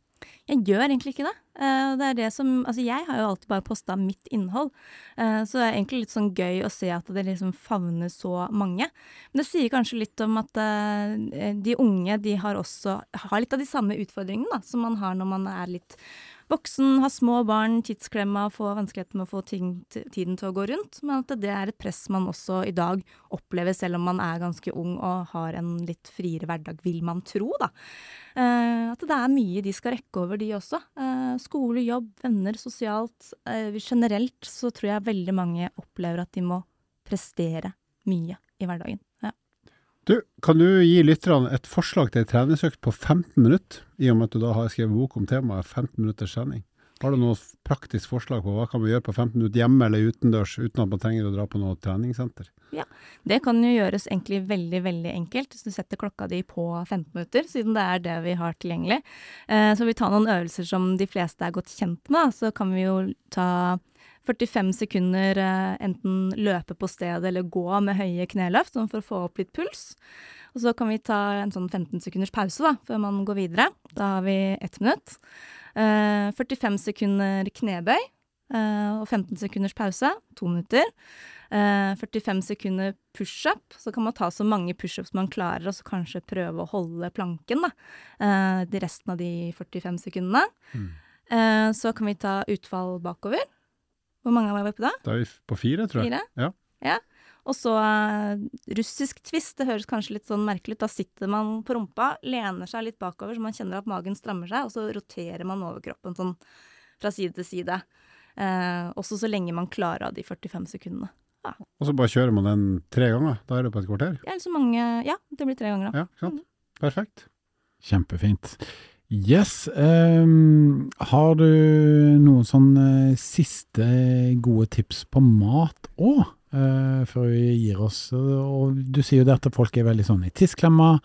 Jeg gjør egentlig ikke det. Eh, det er det som, altså jeg har jo alltid bare posta mitt innhold, Eh, så det er egentlig litt sånn gøy å se at det liksom favner så mange. Men det sier kanskje litt om at eh, de unge de har også har litt av de samme utfordringene da, som man har når man er litt voksen, har små barn, tidsklemma, får vanskeligheter med å få ting, tiden til å gå rundt. Men at det er et press man også i dag opplever, selv om man er ganske ung og har en litt friere hverdag, vil man tro, da. Eh, at det er mye de skal rekke over, de også. Eh, skole, jobb, venner, sosialt. Eh, generelt så tror jeg veldig mange opplever at de må prestere mye i hverdagen. Du, kan du gi lytterne et forslag til ei treningsøkt på 15 minutter, i og med at du da har skrevet bok om temaet 15 minutters trening? Har du noe praktisk forslag på hva kan vi gjøre på 15 minutter hjemme eller utendørs, uten at man trenger å dra på noe treningssenter? Ja, Det kan jo gjøres egentlig veldig, veldig enkelt hvis du setter klokka di på 15 minutter, siden det er det vi har tilgjengelig. Eh, så vi tar noen øvelser som de fleste er godt kjent med. Så kan vi jo ta 45 sekunder eh, enten løpe på stedet eller gå med høye kneløft, sånn for å få opp litt puls. Og så kan vi ta en sånn 15 sekunders pause da, før man går videre. Da har vi ett minutt. Eh, 45 sekunder knebøy eh, og 15 sekunders pause, to minutter. Eh, 45 sekunder pushup, så kan man ta så mange pushups man klarer, og så kanskje prøve å holde planken da, eh, de resten av de 45 sekundene. Mm. Eh, så kan vi ta utfall bakover. Hvor mange var vi på da? Da er vi på fire, tror jeg. Fire? Ja. Ja. Og så eh, russisk twist, det høres kanskje litt sånn merkelig ut. Da sitter man på rumpa, lener seg litt bakover så man kjenner at magen strammer seg, og så roterer man overkroppen sånn fra side til side. Eh, også så lenge man klarer av de 45 sekundene. Og så bare kjører man den tre ganger. Da er det på et kvarter. Ja, så mange Ja, det blir tre ganger, da. Ja, ikke sant? Perfekt. Kjempefint. Yes. Um, har du noen sånne siste gode tips på mat òg, før vi gir oss? Og du sier jo det at folk er veldig sånn i tidsklemma.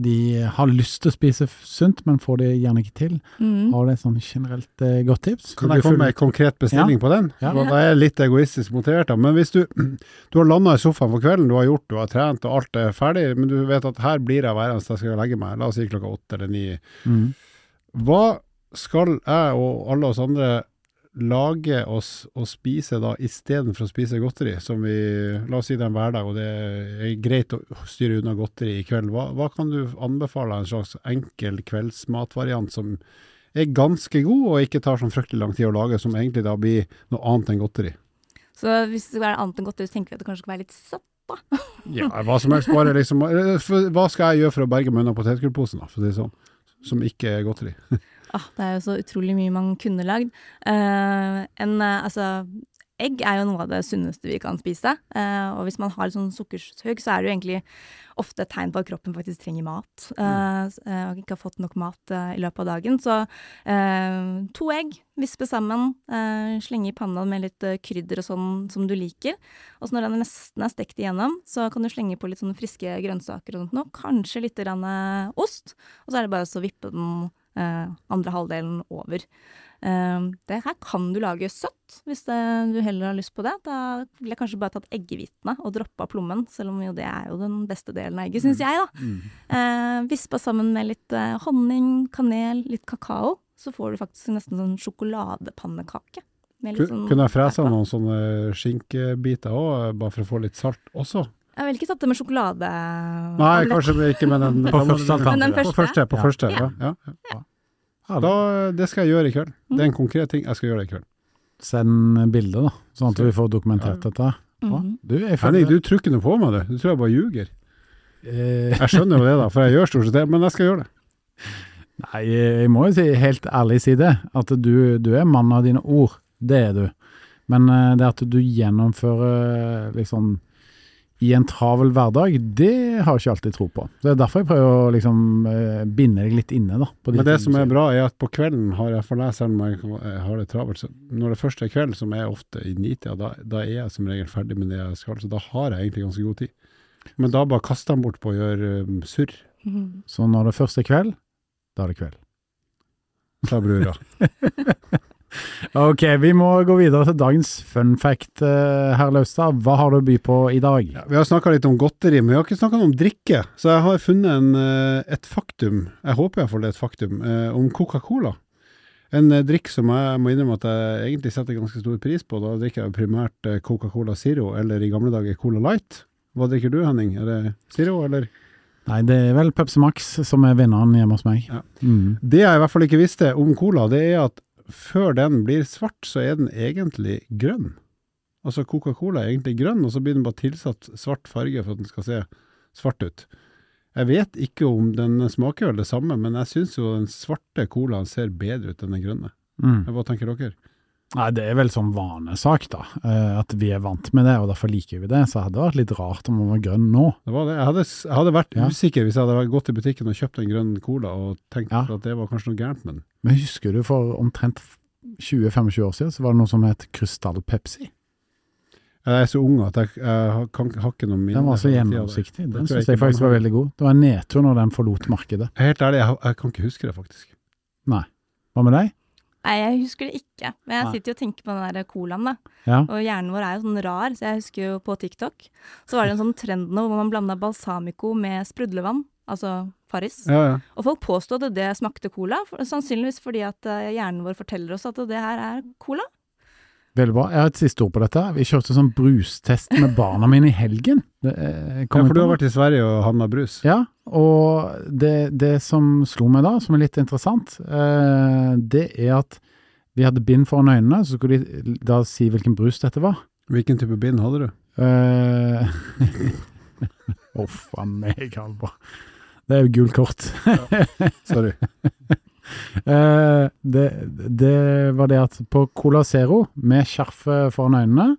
De har lyst til å spise sunt, men får det gjerne ikke til. Mm. Har du et sånn generelt eh, godt tips? Kan Du komme med en konkret bestilling på den? Ja. Da er jeg litt egoistisk motivert, da. Men hvis du, du har landa i sofaen for kvelden, du har gjort, du har trent og alt er ferdig, men du vet at her blir jeg værende til jeg skal legge meg, la oss si klokka åtte eller ni. Mm. Hva skal jeg og alle oss andre lage oss og spise da istedenfor å spise godteri? Som vi, la oss si det er en hverdag og det er greit å styre unna godteri i kveld. Hva, hva kan du anbefale en slags enkel kveldsmatvariant som er ganske god og ikke tar sånn fryktelig lang tid å lage, som egentlig da blir noe annet enn godteri? Så hvis det være annet enn godteri, så tenker vi at det kanskje skal være litt søtt. Ja, hva som helst. Bare liksom eh, Hva skal jeg gjøre for å berge meg unna potetgullposen, da, for å si det sånn? Som ikke er godteri. Ah, det er jo så utrolig mye man kunne lagd. Uh, en, uh, altså, egg er jo noe av det sunneste vi kan spise. Uh, og hvis man har litt sånn sukkersug, så er det jo egentlig ofte et tegn på at kroppen faktisk trenger mat. eh, og ikke har fått nok mat i løpet av dagen. Så to egg, vispe sammen, slenge i panna med litt krydder og sånn som du liker. Og så når den nesten er stekt igjennom, så kan du slenge på litt sånne friske grønnsaker og sånt noe. Kanskje litt grann, ost. Og så er det bare å vippe den andre halvdelen over. Eh, det her kan du lage søtt, hvis det, du heller har lyst på det. Da ville jeg kanskje bare tatt eggehvitene og droppa plommen, selv om jo det er jo den beste delen av egget, syns jeg, da. Eh, vispa sammen med litt eh, honning, kanel, litt kakao, så får du faktisk nesten sånn sjokoladepannekake. Sånn Kunne jeg fresa noen sånne skinkebiter òg, bare for å få litt salt også? Jeg ville ikke tatt det med sjokolade. Nei, kanskje ikke med den På første. Men den På første, på første, Ja. ja. ja. Ja, Da, det skal jeg gjøre i kveld. Det er en konkret ting jeg skal gjøre i kveld. Send bilder, da, sånn at vi får dokumentert Ja. dette. Mhm. Du, Henning, du tror ikke noe på meg, du. Du tror jeg bare ljuger. eh, Jeg skjønner jo det, da, for jeg gjør stort sett det, men jeg skal gjøre det. Nei, jeg må jo si, helt ærlig si det, at du, du er mann av dine ord. Det er du. Men eh, det at du gjennomfører liksom i en travel hverdag, det har jeg ikke alltid tro på. Det er derfor jeg prøver å liksom eh, binde deg litt inne, da. på de Men det som er bra, er at på kvelden har jeg for deg, selv om jeg har det travelt. Så når det først er kveld, som er ofte i nitida, da, da er jeg som regel ferdig med det jeg skal. Så da har jeg egentlig ganske god tid. Men da bare kaster jeg bort på å gjøre um, surr, Mhm. Så når det først er kveld, da er det kveld. sa brura. Ok, vi må gå videre til dagens fun fact, eh, herr Laustad. Hva har du å by på i dag? Ja, vi har snakka litt om godteri, men vi har ikke snakka om drikke. Så jeg har funnet en, eh, et faktum, jeg håper iallfall det er et faktum, eh, om Coca-Cola. En drikk som jeg må innrømme at jeg egentlig setter ganske stor pris på. Da drikker jeg primært Coca-Cola Zero, eller i gamle dager Cola Light. Hva drikker du, Henning? Er det Zero, eller? Nei, det er vel Pepsi Max som er vinneren hjemme hos meg. Ja. Mm. Det jeg i hvert fall ikke visste om cola, det er at før den blir svart, så er den egentlig grønn. Altså Coca-Cola er egentlig grønn, og så blir den bare tilsatt svart farge for at den skal se svart ut. Jeg vet ikke om den smaker vel det samme, men jeg syns jo den svarte colaen ser bedre ut enn den grønne. Mm. Hva tenker dere? Nei, det er vel sånn vanesak, da. eh, At vi er vant med det, og derfor liker vi det. Så det hadde vært litt rart om man var grønn nå. Det var det. Jeg hadde, jeg hadde vært Ja. usikker hvis jeg hadde gått i butikken og kjøpt en grønn cola og tenkt Ja. at det var kanskje noe gærent med den. Men husker du for omtrent 20-25 år siden, så var det noe som het Krystall-Pepsi. Jeg er så ung at jeg, jeg kan, har ikke noe minne. Den var så gjennomsiktig. Den syns jeg faktisk var veldig god. Det var en nedtur når den forlot markedet. Helt ærlig, jeg, jeg kan ikke huske det, faktisk. Nei. Hva med deg? Nei, jeg husker det ikke. Men jeg sitter jo og tenker på den der colaen, da. Ja. Og hjernen vår er jo sånn rar, så jeg husker jo på TikTok. Så var det en sånn trend nå hvor man blanda balsamico med sprudlevann, altså Farris. Ja, ja. Og folk påstod at det smakte cola, for, sannsynligvis fordi at eh, hjernen vår forteller oss at det her er cola. Veldig bra. Jeg har et siste ord på dette. Vi kjørte sånn brustest med barna mine i helgen. Det, eh, ja, for du har vært i Sverige og handla brus. Ja, og det, det som slo meg da, som er litt interessant, eh, det er at vi hadde bind foran øynene, så skulle de da si hvilken brus dette var. Hvilken type bind hadde du? Eh, Uff a meg, Halvor. Det er jo gult kort. Sorry. Eh, det, det var det at på Cola Zero, med skjerfet foran øynene,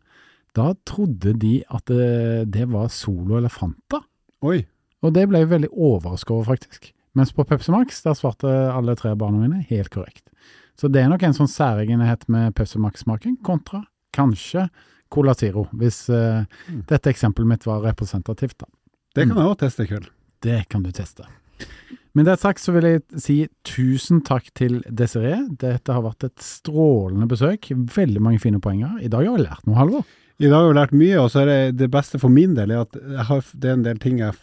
da trodde de at det, det var Solo Elefanta. Oi. Og det ble jeg veldig overraska over, faktisk. Mens på Pepsi Max, der svarte alle tre barna mine helt korrekt. Så det er nok en sånn særegenhet med Pepsi Max-smaken, kontra kanskje Cola Zero, hvis uh, Mm. dette eksempelet mitt var representativt, da. Det kan jeg òg teste i kveld. Det kan du teste. Med det sagt så vil jeg si tusen takk til Desiree. Dette har vært et strålende besøk. Veldig mange fine poenger. I dag har vi lært noe, Halvor. I dag har vi lært mye, og så er det det beste for min del er at jeg har, det er en del ting jeg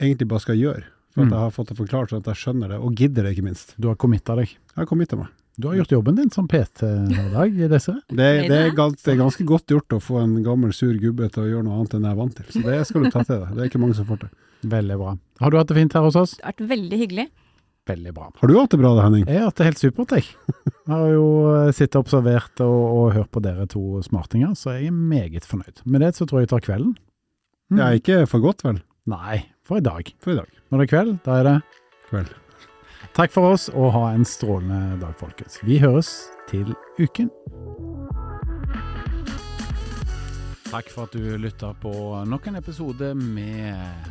egentlig bare skal gjøre. For at Mm. jeg har fått det forklart sånn at jeg skjønner det, og gidder det ikke minst. Du har committa deg. Jeg har committa meg. Du har gjort jobben din som PT i dag, Desiree. Det, det, er ganske, det er ganske godt gjort å få en gammel, sur gubbe til å gjøre noe annet enn jeg er vant til. Så det skal du ta til deg. Det er ikke mange som får til. Veldig bra. Har du hatt det fint her hos oss? Det har vært veldig hyggelig. Veldig bra. Har du hatt det bra da, Henning? Jeg har hatt det helt supert, jeg. Jeg har jo eh, sittet og observert og, og hørt på dere to smartinger, så jeg er meget fornøyd. Med det så tror jeg jeg tar kvelden. Mm. Det er ikke for godt, vel? Nei, for i dag. For i dag. Når det er kveld, da er det Kveld. Takk for oss, og ha en strålende dag, folkens. Vi høres til uken. Takk for at du lytta på nok en episode med